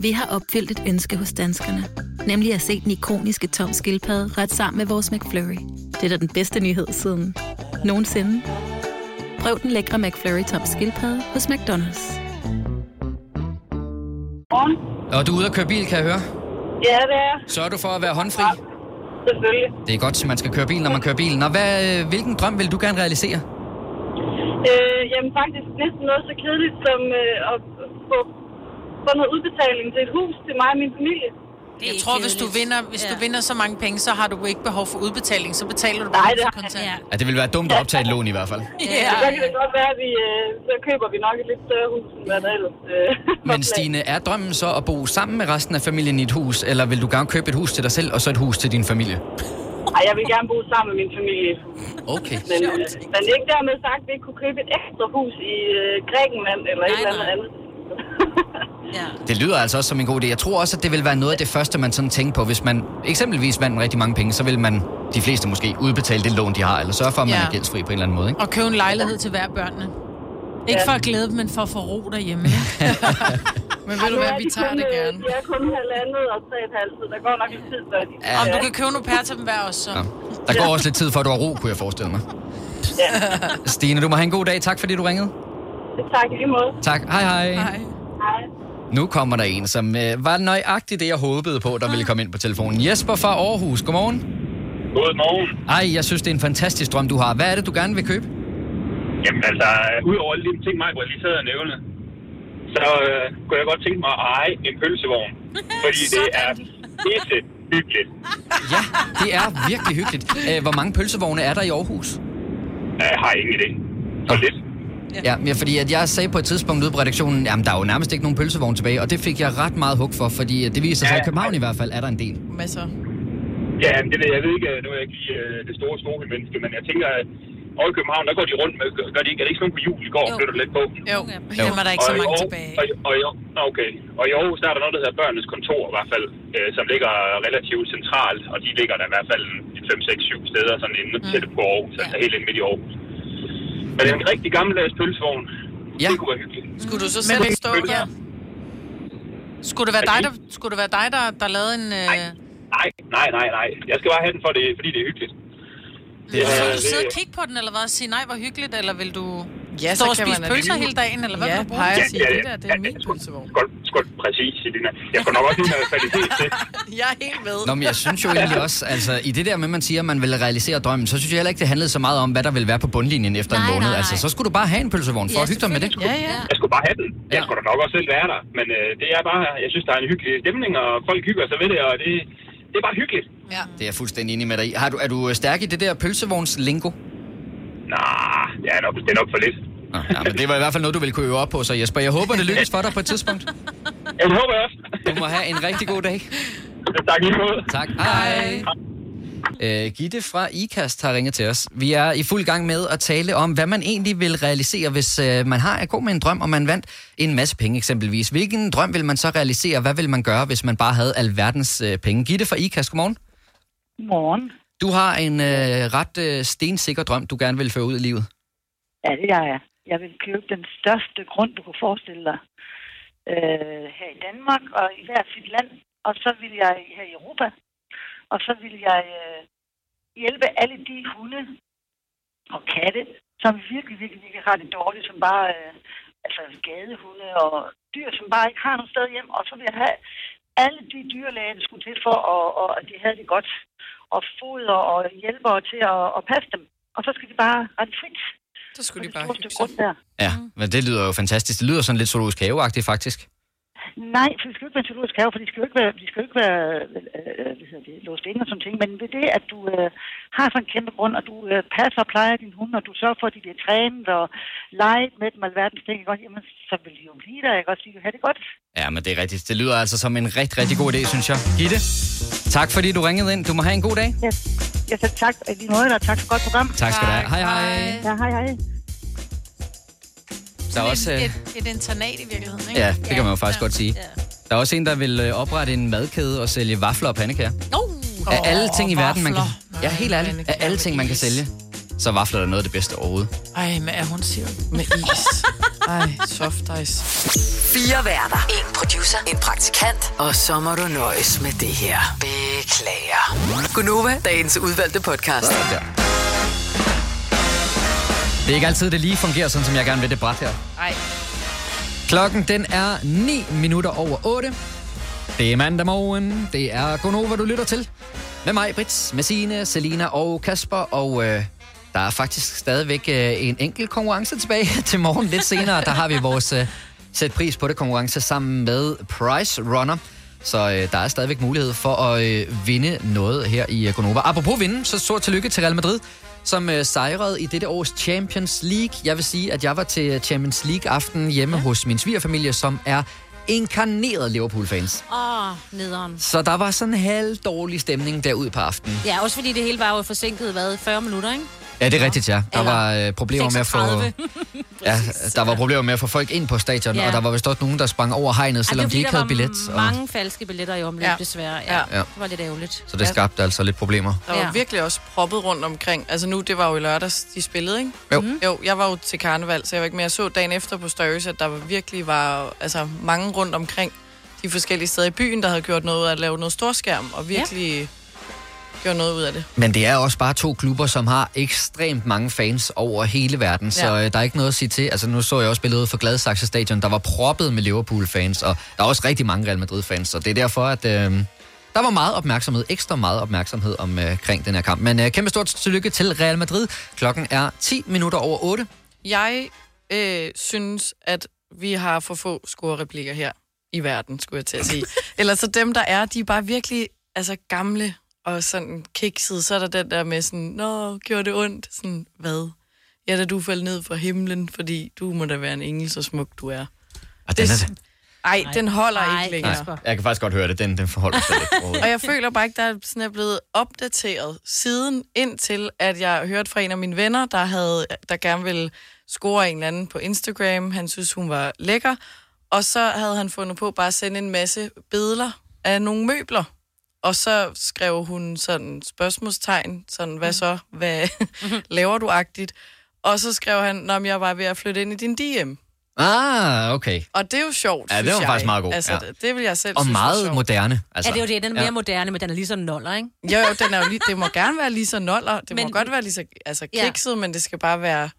Vi har opfyldt et ønske hos danskerne. Nemlig at se den ikoniske tom skildpadde ret sammen med vores McFlurry. Det er da den bedste nyhed siden nogensinde. Prøv den lækre McFlurry tom skildpadde hos McDonald's. Og du er ude at køre bil, kan jeg høre. Ja, det er Sørger du for at være håndfri? Selvfølgelig. Det er godt, at man skal køre bil, når man kører bil. Nå, hvad, øh, hvilken drøm vil du gerne realisere? Øh, jamen faktisk næsten noget så kedeligt som øh, at få, få noget udbetaling til et hus til mig og min familie. Jeg tror, hvis du vinder, hvis ja. du vinder så mange penge, så har du ikke behov for udbetaling. Så betaler du bare Nej, det har kontant. Ja. Ja, det vil være dumt at optage et lån i hvert fald. Ja. Så kan det godt være, at vi, øh, så køber vi nok et lidt større hus, end hvad der ellers øh, Men Stine, er drømmen så at bo sammen med resten af familien i et hus, eller vil du gerne købe et hus til dig selv, og så et hus til din familie? Ej, jeg vil gerne bo sammen med min familie. Okay. Men, øh, men ikke dermed sagt, at vi ikke kunne købe et ekstra hus i øh, Grækenland eller et eller andet andet. Det lyder altså også som en god idé. Jeg tror også, at det vil være noget af det første, man sådan tænker på. Hvis man eksempelvis vandt rigtig mange penge, så vil man, de fleste måske, udbetale det lån, de har, eller sørge for, at man Ja. er gældsfri på en eller anden måde. Ikke? Og købe en lejlighed til hver børnene. Ikke for at glæde dem, men for at få ro derhjemme. Men ved du hvad, vi tager det gerne. Jeg er kun halvandet og tre et halvt, så der går nok lidt tid før de... Ja. Om du kan købe nogle pær til dem hver også, så. Ja. Der går også lidt tid for, at du har ro, kunne jeg forestille mig. Ja. Stine, du må have en god dag. Tak fordi du ringede. Tak i lige måde. Tak. Hej hej. Hej. Hej. Nu kommer der en, som øh, var nøjagtigt det, jeg håbede på, der ville komme ind på telefonen. Jesper fra Aarhus, godmorgen. Godmorgen. Ej, jeg synes, det er en fantastisk drøm, du har. Hvad er det, du gerne vil købe? Jamen altså, udover alle de ting, mig, hvor jeg lige sad og nævne, så øh, kunne jeg godt tænke mig at eje en pølsevogn. Fordi det er pisse hyggeligt. Ja, det er virkelig hyggeligt. Æh, hvor mange pølsevogne er der i Aarhus? Jeg har ingen idé. For lidt. Ja, ja, fordi at jeg sagde på et tidspunkt ude på redaktionen, jamen der er jo nærmest ikke nogen pølsevogn tilbage, og det fik jeg ret meget hug for, fordi det viser sig, at i København i hvert fald er der en del. Masser. Ja, men det ved jeg, jeg ved ikke, nu er jeg ikke lige øh, det store store menneske, men jeg tænker, at over i København, der går de rundt med, gør de ikke, er det ikke sådan på jul i går, flytter du lidt på? Jo, dem er der ikke så Og mange tilbage. Og, og, og, Nå, okay. Og i Aarhus, der er der noget, der hedder Børnenes Kontor i hvert fald, øh, som ligger relativt centralt, og de ligger der i hvert fald 5, 6, 7 steder sådan inde mm. tæt på Aarhus, altså helt inde midt i Aarhus. Men det er en rigtig gammeldags pølsevogn. Ja. Det kunne være hyggeligt. Skulle du så Men selv hvis- stå ja. her? Skulle det være dig, der, skulle det være dig, der, der lavede en... Øh... Nej, nej, nej, nej. Jeg skal bare have den, for det, fordi det er hyggeligt. Vil Ja, du det- sidde og kigge på den, eller hvad? Og sige, nej, hvor hyggeligt, eller vil du... Ja, Står så og kan spise man pølser hele dagen, eller hvad Ja, du bruge? peger Ja, og sige, ja, det ja. der, det er min pølsevogn. Skål, skål, præcis, Selina. Jeg skal nok også lige noget kvalitet til. Jeg er helt med. Nå, men jeg synes jo egentlig også, altså i det der med, at man siger, at man vil realisere drømmen, så synes jeg heller ikke, det handlede så meget om, hvad der vil være på bundlinjen efter en Nej, måned. nej, Altså, så skulle du bare have en pølsevogn for Ja, at hygge dig med det. Ja, ja. Jeg skulle bare have den. Jeg skulle da nok også selv være der. Men øh, det er bare, jeg synes, der er en hyggelig stemning, og folk hygger sig ved det, og det, det er bare hyggeligt. Ja. Det er jeg fuldstændig enig med dig i. Har du, er du stærk i det der pølsevogns-lingo? Nej, det er nok, det er nok for lidt. Ja, men det var i hvert fald noget, du ville kunne øve op på, så Jesper. Jeg håber, det lykkes for dig på et tidspunkt. Jeg håber jeg også. Du må have en rigtig god dag. Tak lige måde. Tak. Hej. Øh, Gitte fra IKAST har ringet til os. Vi er i fuld gang med at tale om, hvad man egentlig vil realisere, hvis øh, man har at gå med en drøm, og man vandt en masse penge eksempelvis. Hvilken drøm vil man så realisere? Hvad vil man gøre, hvis man bare havde alverdens øh, penge? Gitte fra IKAST, godmorgen. Godmorgen. Du har en øh, ret øh, stensikker drøm, du gerne vil føre ud i livet. Ja, det er jeg. Jeg vil købe den største grund, du kunne forestille dig øh, her i Danmark og i hvert sit land. Og så vil jeg her i Europa. Og så vil jeg øh, hjælpe alle de hunde og katte, som virkelig, virkelig, virkelig har det dårligt, som bare, øh, altså gadehunde og dyr, som bare ikke har noget sted hjem. Og så vil jeg have alle de dyrlæger, der skulle til for, og, og, at de havde det godt. Og foder og hjælpere til at, at passe dem. Og så skal de bare rette frit. Så skulle de bare hygge der. Ja, men det lyder jo fantastisk. Det lyder sådan lidt zoologisk haveagtigt, faktisk. Nej, for det skal jo ikke være zoologisk have, for de skal jo ikke være, de skal jo ikke være øh, hvad det, låst inde og sådan ting. Men ved det, at du øh, har sådan en kæmpe grund, og du øh, passer og plejer din hund, og du sørger for, at de bliver trænet og leget med dem alverdens ting, også? jamen, så vil de jo blive der, ikke også? De vil have det godt. Ja, men det er rigtigt. Det lyder altså som en rigtig, rigtig god idé, synes jeg. Gitte, tak fordi du ringede ind. Du må have en god dag. Ja, ja så tak i lige måde, og tak for godt program. Tak skal du have. Hej, hej. Ja, hej, hej. Der er også, øh, Et, et internat i virkeligheden, ikke? ja, det kan man jo faktisk godt sige. Der er også en, der vil øh, oprette en madkæde og sælge vafler og pandekager. Oh, Af alle ting i verden, man kan... Ja, helt ærligt. Af alle ting, man kan sælge, så er vafler er noget af det bedste overhovedet. Ej, men er hun siger med is. Ej, soft ice. Fire værter. En producer. En praktikant. Og så må du nøjes med det her. Beklager. Gunova, dagens udvalgte podcast. Ja. Det er ikke altid, det lige fungerer, sådan som jeg gerne vil det bræt her. Ej. Klokken, den er 9 minutter over 8. Det er mandag morgen. Det er Gonova, du lytter til. Med mig, Brits, med Signe, Selina og Kasper. Og øh, der er faktisk stadigvæk øh, en enkelt konkurrence tilbage til morgen. Lidt senere, der har vi vores øh, sæt pris på det konkurrence sammen med Price Runner. Så øh, der er stadigvæk mulighed for at øh, vinde noget her i øh, Gonova. Apropos vinde, så stort tillykke til Real Madrid, som øh, sejrede i dette års Champions League. Jeg vil sige, at jeg var til Champions League-aften hjemme ja. hos min svigerfamilie, som er inkarneret Liverpool-fans. Åh, oh, nederen. Så der var sådan en halv dårlig stemning derude på aftenen. Ja, også fordi det hele var jo forsinket, hvad, 40 minutter, ikke? Ja, det er rigtigt, ja. Der Eller var øh, problemer med at få... 36. Ja, der var problemer med at få folk ind på stadion, Ja. og der var vist også nogen, der sprang over hegnet, selvom Ej, de ikke havde billet. Der Og, var mange falske billetter i omløb, ja. Ja. desværre. Ja. Ja. ja. Ja. Det var lidt ærgerligt. så det skabte altså lidt problemer. Der var Ja. ja. virkelig også proppet rundt omkring. Altså nu, det var jo i lørdags, de spillede, ikke? Jo. Mm. Jo, jeg var jo til karneval, så jeg var ikke mere. Jeg så dagen efter på Stories, at der var virkelig var altså, mange rundt omkring de forskellige steder i byen, der havde gjort noget at lave noget storskærm, og virkelig ja. Gjort noget ud af det. Men det er også bare to klubber, som har ekstremt mange fans over hele verden, så Ja. øh, der er ikke noget at sige til. Altså nu så jeg også billedet fra Gladsaxe Stadion, der var proppet med Liverpool-fans, og der er også rigtig mange Real Madrid-fans, så det er derfor, at øh, der var meget opmærksomhed, ekstra meget opmærksomhed omkring den her kamp. Men øh, kæmpe stort tillykke til Real Madrid. Klokken er 10 minutter over 8. Jeg øh, synes, at vi har for få score-replikker her i verden, skulle jeg til at sige. Eller så dem, der er, de er bare virkelig altså, gamle og sådan kiksede. Så er der den der med sådan, Nå, gjorde det ondt? Sådan, hvad? Ja, da du faldt ned fra himlen, fordi du må da være en engel, så smuk du er. Og den er, Ej, den holder ikke længere. nej, jeg kan faktisk godt høre det. Den, den forholder sig lidt overhovedet. Og jeg føler bare ikke, der er, sådan er blevet opdateret siden indtil, at jeg hørte fra en af mine venner, der, havde, der gerne ville score en eller anden på Instagram. Han synes, hun var lækker. Og så havde han fundet på bare at sende en masse billeder af nogle møbler. Og så skrev hun sådan spørgsmålstegn, sådan, hvad så? Hvad laver du-agtigt? Og så skrev han, om jeg var ved at flytte ind i din DM. Ah, okay. Og det er jo sjovt, Ja, det var jeg. faktisk meget god, Altså, ja. det, det vil jeg selv Og synes var meget sjovt. moderne. Altså, ja, det er jo det. Den er mere ja. ja. moderne, men den er lige så noller, ikke? Jo, jo, den er jo lige, det må gerne være lige så noller. Det men, må Men- godt være lige så altså, Ja. kikset, men det skal bare være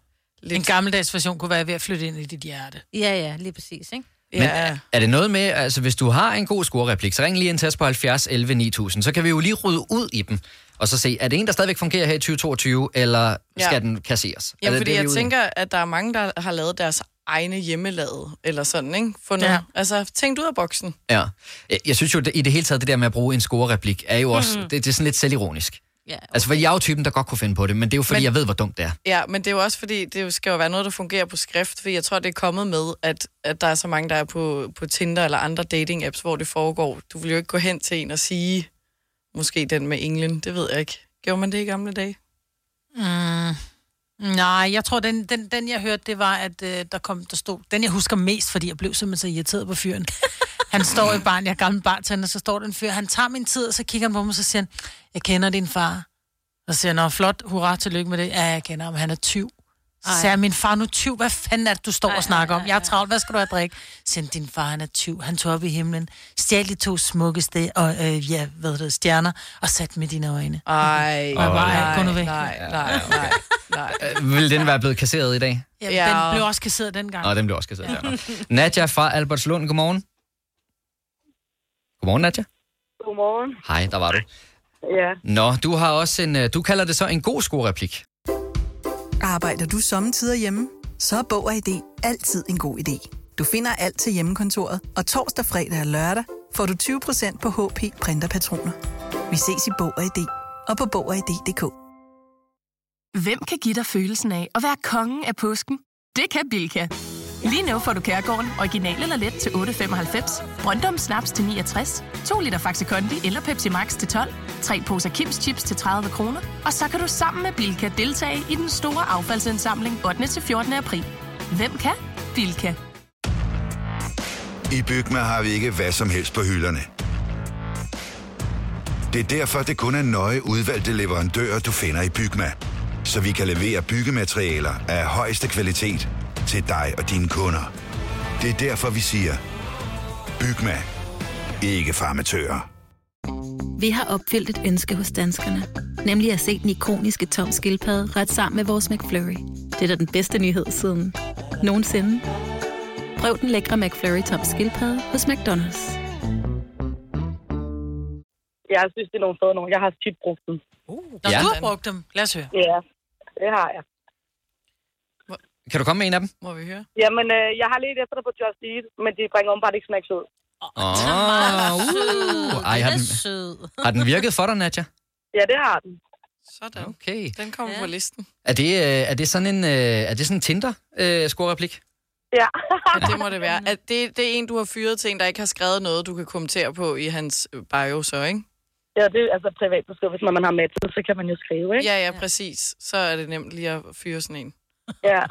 lidt... En gammeldags version kunne være ved at flytte ind i dit hjerte. Ja, ja, lige præcis, ikke? Men er, er det noget med, altså hvis du har en god scorereplik, så ring lige ind til os på 70 11 9000, så kan vi jo lige rydde ud i dem, og så se, er det en, der stadigvæk fungerer her i 2022, eller skal Ja. den kasseres? Ja, er det fordi det, jeg tænker, at der er mange, der har lavet deres egne hjemmelavede, eller sådan, ikke? Fundet, Ja. Altså, tænkt ud af boksen. Ja. Jeg, jeg synes jo, det, i det hele taget, det der med at bruge en scorereplik, er jo også, Mhm. mm-hmm. det, det er sådan lidt selvironisk. Ja, okay. Altså, for jeg er jo typen, der godt kunne finde på det, men det er jo fordi, Men- jeg ved, hvor dumt det er. Ja, men det er jo også fordi, det skal jo være noget, der fungerer på skrift, for jeg tror, det er kommet med, at, at der er så mange, der er på, på Tinder eller andre dating-apps, hvor det foregår. Du vil jo ikke gå hen til en og sige, måske den med England, det ved jeg ikke. Gjorde man det i gamle dage? Mm. Nej, jeg tror, den, den, den jeg hørte, det var, at øh, der, kom, der stod... Den, jeg husker mest, fordi jeg blev simpelthen så irriteret på fyren. Han står i barn, jeg er gammel bartender, så står den fyr, han tager min tid, og så kigger han på mig, og så siger han, jeg kender din far. Og så siger han, nå, flot, hurra, tillykke med det. Ja, jeg kender ham, han er tyv. Så Ej. sagde min far nu tyv, hvad fanden er det, du står og snakker om? Jeg er travlt, hvad skal du have at drikke? Så din far, han er tyv, han tog op i himlen, stjal de to smukkeste og, øh, ja, hvad hedder det, stjerner, og satte i dine øjne. Ej, og jeg bare, nej, gå nu væk. nej, nej, nej, nej. Øh, Vil den være blevet kasseret i dag? Ja, Ja. den blev også kasseret dengang. Nå, den blev også kasseret. Nå. Nadja fra Albertslund, godmorgen. Godmorgen, Nadja. Godmorgen. Hej, der var du. Ja. Nå, du har også en, øh, du kalder det så en god scorereplik. Arbejder du sommetider hjemme? Så er Bog og ID altid en god idé. Du finder alt til hjemmekontoret, og torsdag, fredag og lørdag får du 20% på HP printerpatroner. Vi ses i Bog og ID og på Bog og ID.dk. Hvem kan give dig følelsen af at være kongen af påsken? Det kan Bilka! Lige nu får du Kærgården original eller let til 8.95, Brøndum Snaps til 69, 2 liter Faxi Kondi eller Pepsi Max til 12, 3 poser Kims Chips til 30 kroner, og så kan du sammen med Bilka deltage i den store affaldsindsamling 8. til 14. april. Hvem kan? Bilka. I Bygma har vi ikke hvad som helst på hylderne. Det er derfor, det kun er nøje udvalgte leverandører, du finder i Bygma. Så vi kan levere byggematerialer af højeste kvalitet til dig og dine kunder. Det er derfor, vi siger, Bygma. Ikke for amatører. Vi har opfyldt et ønske hos danskerne. Nemlig at se den ikoniske tom skildpadde ret sammen med vores McFlurry. Det er da den bedste nyhed siden nogensinde. Prøv den lækre McFlurry tom skildpadde hos McDonald's. Jeg synes, det er nogle fede nogle. Jeg har tit brugt dem. Når Ja. du har brugt dem, lad os høre. Ja, det har jeg. Kan du komme med en af dem? Må vi høre? Jamen, øh, jeg har lidt efter det på Just Eat, men de bringer åbenbart ikke snacks ud. Åh, uh, ej, har den, sød. har den virket for dig, Nadja? Ja, det har den. Sådan. Okay. Den kommer ja. på listen. Er det, øh, er det sådan en, øh, er det sådan en Tinder-scorereplik? Ja. ja, det må det være. At det, det er en, du har fyret til en, der ikke har skrevet noget, du kan kommentere på i hans øh, bio, så, ikke? Ja, det er altså privat besked. Hvis man har matchet, så kan man jo skrive, ikke? Ja, ja, præcis. Så er det nemt lige at fyre sådan en. Ja.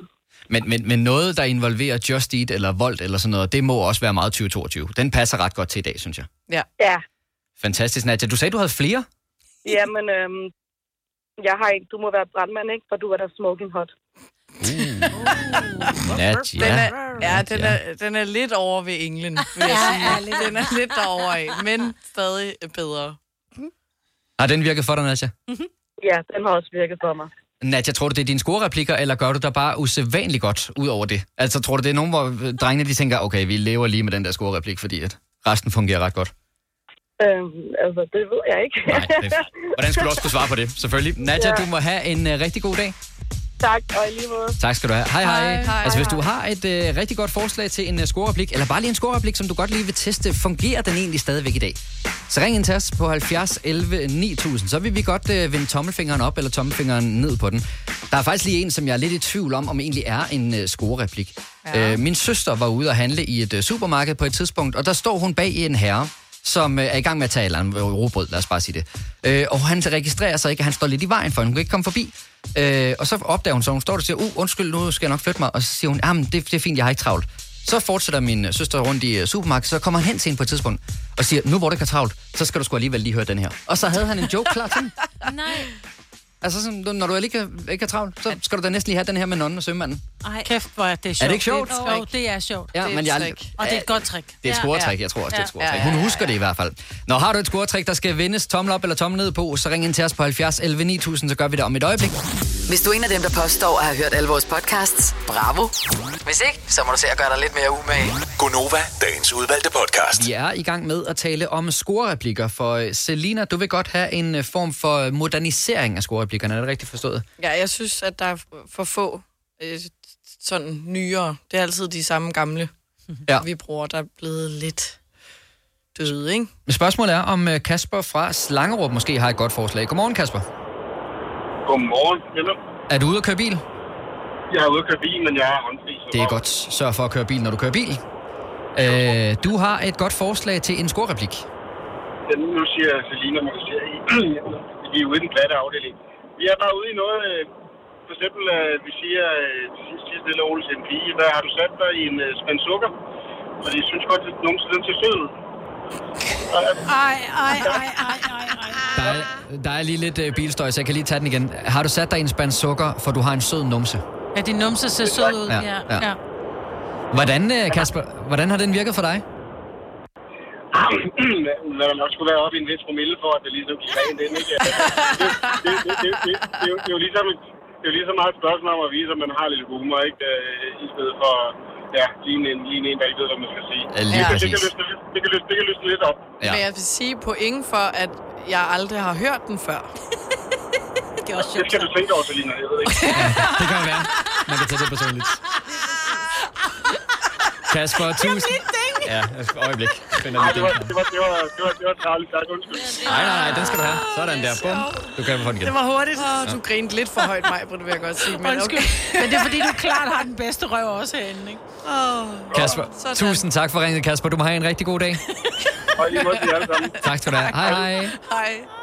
Men, men, men noget, der involverer Just Eat eller Volt eller sådan noget, det må også være meget 2022. Den passer ret godt til i dag, synes jeg. Ja. Ja. Fantastisk, Nadja. Du sagde, du havde flere? Jamen, øhm, jeg har ikke... Du må være brandmand, ikke? For du er der smoking hot. Nadja. Den er, ja, den er, den er lidt over ved England, vil jeg sige. Den er lidt derovre af, men stadig bedre. Har den virket for dig, Nadja? Ja, den har også virket for mig. Nadja, tror du, det er dine scorereplikker, eller gør du der bare usædvanligt godt ud over det? Altså, tror du, det er nogen, hvor øh, drengene de tænker, okay, vi lever lige med den der scorereplik, fordi at resten fungerer ret godt? Øhm, altså, det ved jeg ikke. Nej, det, hvordan skulle du også kunne svare på det? Selvfølgelig. Nadja, Ja. du må have en uh, rigtig god dag. Tak, og i lige måde. Tak skal du have. Hej, hej. Hej, hej. altså, hvis du har et uh, rigtig godt forslag til en uh, scorereplik, eller bare lige en scorereplik, som du godt lige vil teste, fungerer den egentlig stadigvæk i dag? Så ring ind til os på 70 11 9000, så vil vi godt uh, vende tommelfingeren op eller tommelfingeren ned på den. Der er faktisk lige en, som jeg er lidt i tvivl om, om egentlig er en uh, scorereplik. Ja. Uh, min søster var ude og handle i et uh, supermarked på et tidspunkt, og der står hun bag en herre, som øh, er i gang med at tage et eller andet robrød, lad os bare sige det. Øh, og han registrerer sig ikke, at han står lidt i vejen for hende. Hun kan ikke komme forbi. Øh, og så opdager hun så, hun står der og siger, uh, undskyld, nu skal jeg nok flytte mig. Og så siger hun, jamen, det, det er fint, jeg har ikke travlt. Så fortsætter min øh, søster rundt i øh, supermarkedet, så kommer han hen til hende på et tidspunkt og siger, nu hvor du ikke har travlt, så skal du sgu alligevel lige høre den her. Og så havde han en joke klar til. Nej. Altså, sådan, når du ikke, ikke har travlt, så skal du da næsten lige have den her med nonnen og sømanden. Ej. Kæft, hvor er det sjovt. Er det ikke sjovt? Det er, jo, det er sjovt. Ja, det er men et jeg- trick. Og det er et godt trick. Det er et Ja. scoretræk, jeg tror også, det er et ja, Hun husker det i hvert fald. Når har du et scoretræk, der skal vendes tommel op eller tommel ned på, så ring ind til os på 70 11 9000, så gør vi det om et øjeblik. Hvis du er en af dem, der påstår at have hørt alle vores podcasts, bravo. Hvis ikke, så må du se at gøre dig lidt mere umage. Gonova, dagens udvalgte podcast. Vi er i gang med at tale om scorereplikker, for øh, Selina, du vil godt have en øh, form for modernisering af scorereplikkerne, er det rigtigt forstået? Ja, jeg synes, at der er for få øh, sådan nyere. Det er altid de samme gamle, Ja. vi bruger, der er blevet lidt døde, ikke? Men spørgsmålet er, om øh, Kasper fra Slangerup måske har et godt forslag. Godmorgen, Kasper. Godmorgen, venner. Er du ude at køre bil? Jeg er ude at køre bil, men jeg er håndfri. Det er godt. Sørg for at køre bil, når du kører bil. Øh, du har et godt forslag til en scorereplik. Ja, nu siger Selina, man kan sige, vi er ude i den glatte afdeling. Vi er bare ude i noget, øh, for eksempel, øh, vi siger, øh, til sidst siger stille og roligt til en pige, hvad har du sat dig i en spand sukker? Fordi jeg synes godt, at nogen til den til sød. Ej, ej, ej, ej, ej, ej. Der er, der er lige lidt øh, bilstøj, så jeg kan lige tage den igen. Har du sat dig i en spand sukker, for du har en sød numse? Ja, din numse ser sød ud. Ja, Ja, ja. Hvordan, øh, Kasper, hvordan har den virket for dig? Hvad der nok skulle være oppe i en vis promille for, at det ligesom gik rent ind, ikke? Det, det, det, det, det, det, er jo- det, er jo ligesom, det er jo lige så meget et spørgsmål om at vise, at man har lidt humor, ikke? Øh, I stedet for, ja, lige en, lige en, der ikke ved, hvad man skal sige. Ja, lige det, kan- det, kan løsne, lidt- det, kan løsne, det kan løsne lidt op. Ja. Men jeg vil sige point for, at jeg aldrig har hørt den før. det er også Det skal du tænke over, Selina, jeg ved ikke. Det kan være. Man kan tage det personligt. Kasper, tusind... Ja, et øjeblik. Finder Ej, lige det var, det var, det var, det var, det var travlt sagt, undskyld. Nej, nej, nej, den skal du have. Sådan der. Bum. Du kan få den igen. Det var hurtigt. Oh, du grinede lidt for højt, mig, det vil jeg godt sige. Men Undskyld. okay. Men det er fordi, du klart har den bedste røv også herinde, ikke? Oh. Kasper, tusind tak for ringet, Kasper. Du må have en rigtig god dag. Og lige måde alle sammen. Tak skal du have. Hej, hej. Hej.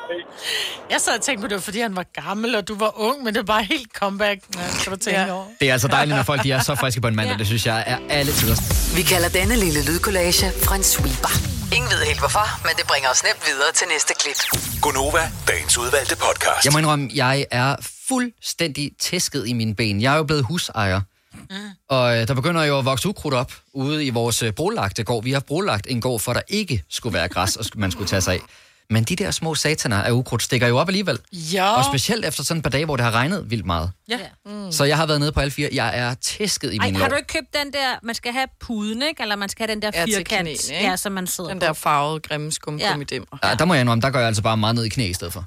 Jeg sad og tænkte på, det var fordi, han var gammel, og du var ung, men det er bare helt comeback. Ja, kan du tænke ja. over. Det er altså dejligt, når folk de er så friske på en mandag. Det synes jeg er alle tider. Vi kalder denne lille lydkollage en sweeper. Ingen ved helt hvorfor, men det bringer os nemt videre til næste klip. Gonova, dagens udvalgte podcast. Jeg må indrømme, jeg er fuldstændig tæsket i mine ben. Jeg er jo blevet husejer. Mm. Og øh, der begynder jo at vokse ukrudt op ude i vores øh, brolagte gård. Vi har brolagt en gård, for der ikke skulle være græs, og man skulle tage sig af. Men de der små sataner af ukrudt stikker jo op alligevel. Ja. Og specielt efter sådan et par dage, hvor det har regnet vildt meget. Ja. Mm. Så jeg har været nede på alle fire. Jeg er tæsket i Ej, mine har du ikke købt den der, man skal have puden, ikke? Eller man skal have den der Ja, firkant, knæene, ikke? ja, som man sidder Den på. der farvede, grimme skumgummidimmer. Ja, der må jeg indrømme, der går jeg altså bare meget ned i knæ i stedet for.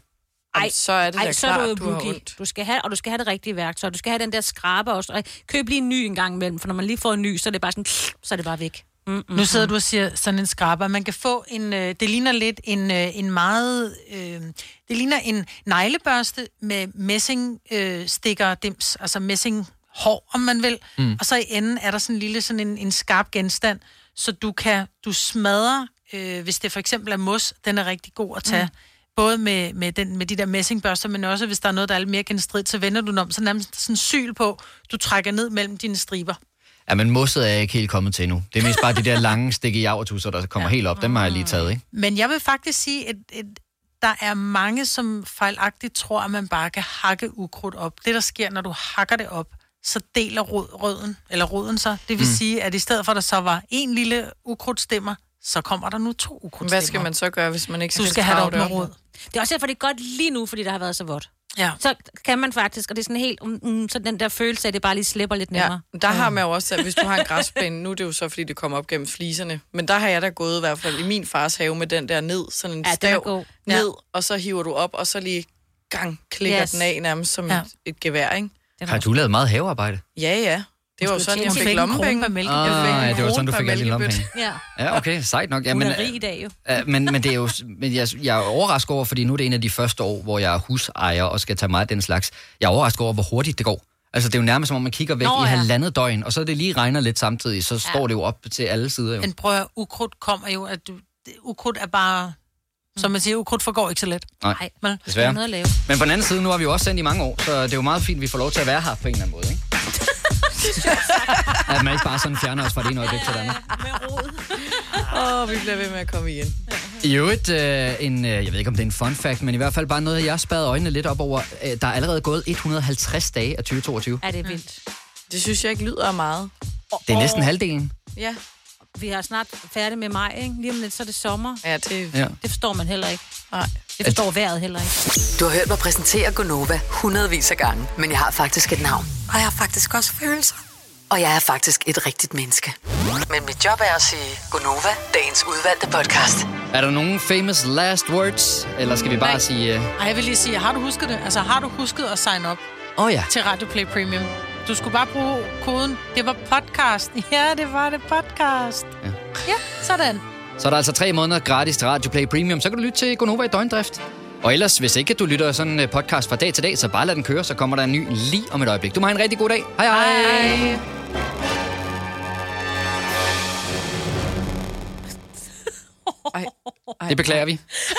Ej, så er det ej, da så er klart, du, du har ondt. Du skal have, og du skal have det rigtige værktøj. Du skal have den der skraber også. Køb lige en ny en gang imellem, for når man lige får en ny, så er det bare sådan, så er det bare væk. Mm, mm, Nu sidder du og siger sådan en skraber. Man kan få en, øh, det ligner lidt en, øh, en meget, øh, det ligner en neglebørste med messing øh, stikker dims, altså messing hår, om man vil. Mm. Mm. Og så i enden er der sådan en lille sådan en, en skarp genstand, så du kan, du smadrer, øh, hvis det for eksempel er mos, den er rigtig god at tage. Mm. Både med, med, den, med de der messingbørster, men også hvis der er noget, der er lidt mere genstridt, så vender du den om, så nærmest sådan en syl på, du trækker ned mellem dine striber. Ja, men mosset er jeg ikke helt kommet til endnu. Det er mest bare de der lange stikke javertusser, der kommer ja. helt op. Dem har jeg lige taget, ikke? Men jeg vil faktisk sige, at, at der er mange, som fejlagtigt tror, at man bare kan hakke ukrudt op. Det, der sker, når du hakker det op, så deler rød, røden, eller roden sig. Det vil mm. sige, at i stedet for, at der så var en lille ukrudtstemmer, så kommer der nu to ukrudtstemmer. Hvad skal man så gøre, hvis man ikke Du skal skal have det op med det op? rod. Det er også derfor, det er godt lige nu, fordi der har været så vådt. Ja. Så kan man faktisk, og det er sådan helt, mm, mm, så den der følelse af, at det bare lige slipper lidt nemmere. Ja, der har man jo også, at hvis du har en græsplæne, nu er det jo så, fordi det kommer op gennem fliserne, men der har jeg da gået i hvert fald i min fars have med den der ned, sådan en Ja, stav ned, Ja. og så hiver du op, og så lige gang klikker Yes. den af nærmest som Ja. et, et gevær, ikke? Har du lavet meget havearbejde? Ja, ja. Det var jo sådan, jeg fik lommepenge. Ah, Jeg fik en ja, det var sådan, du fik alle dine lommepenge. Ja. Ja, okay, sejt nok. Ja, Hun men, er rig i dag jo. øh, men, men det er jo, men jeg, jeg er overrasket over, fordi nu er det en af de første år, hvor jeg er husejer og skal tage mig af den slags. Jeg er overrasket over, hvor hurtigt det går. Altså, det er jo nærmest som om, man kigger væk Nå, i ja. halvandet døgn, og så det lige regner lidt samtidig, så står det jo op til alle sider jo. Men prøv at ukrudt kommer jo, at du, ukrudt er bare, som man siger, ukrudt forgår ikke så let. Nej, Men, desværre. noget at lave. Men på den anden side, nu har vi jo også sendt i mange år, så det er jo meget fint, at vi får lov til at være her på en eller anden måde, ikke? at man ikke bare sådan fjerner os fra det ene øjeblik til det andet. Åh, oh, vi bliver ved med at komme igen. I øvrigt, øh, en, øh, jeg ved ikke om det er en fun fact, men i hvert fald bare noget, jeg spærrede øjnene lidt op over. Øh, der er allerede gået 150 dage af 2022. Er det vildt? Det synes jeg ikke lyder meget. Det er næsten halvdelen. Ja. Vi er snart færdige med maj, ikke? Lige om lidt, så er det sommer. Ja, det, Ja. det forstår man heller ikke. Nej. Det forstår vejret heller ikke. Du har hørt mig præsentere Gonova hundredvis af gange, men jeg har faktisk et navn. Og jeg har faktisk også følelser. Og jeg er faktisk et rigtigt menneske. Men mit job er at sige Gonova, dagens udvalgte podcast. Er der nogen famous last words? Eller skal vi bare Nej. sige... Uh... Ej, jeg vil lige sige, har du husket det? Altså, har du husket at sign up Åh oh, ja. til Radio Play Premium? Du skulle bare bruge koden. Det var podcast. Ja, det var det podcast. Ja. Ja, sådan. Så er der altså tre måneder gratis til Radio Play Premium. Så kan du lytte til Gonova i døgndrift. Og ellers, hvis ikke du lytter sådan en podcast fra dag til dag, så bare lad den køre, så kommer der en ny lige om et øjeblik. Du må have en rigtig god dag. Hej hej. hej. Ej. Det beklager vi.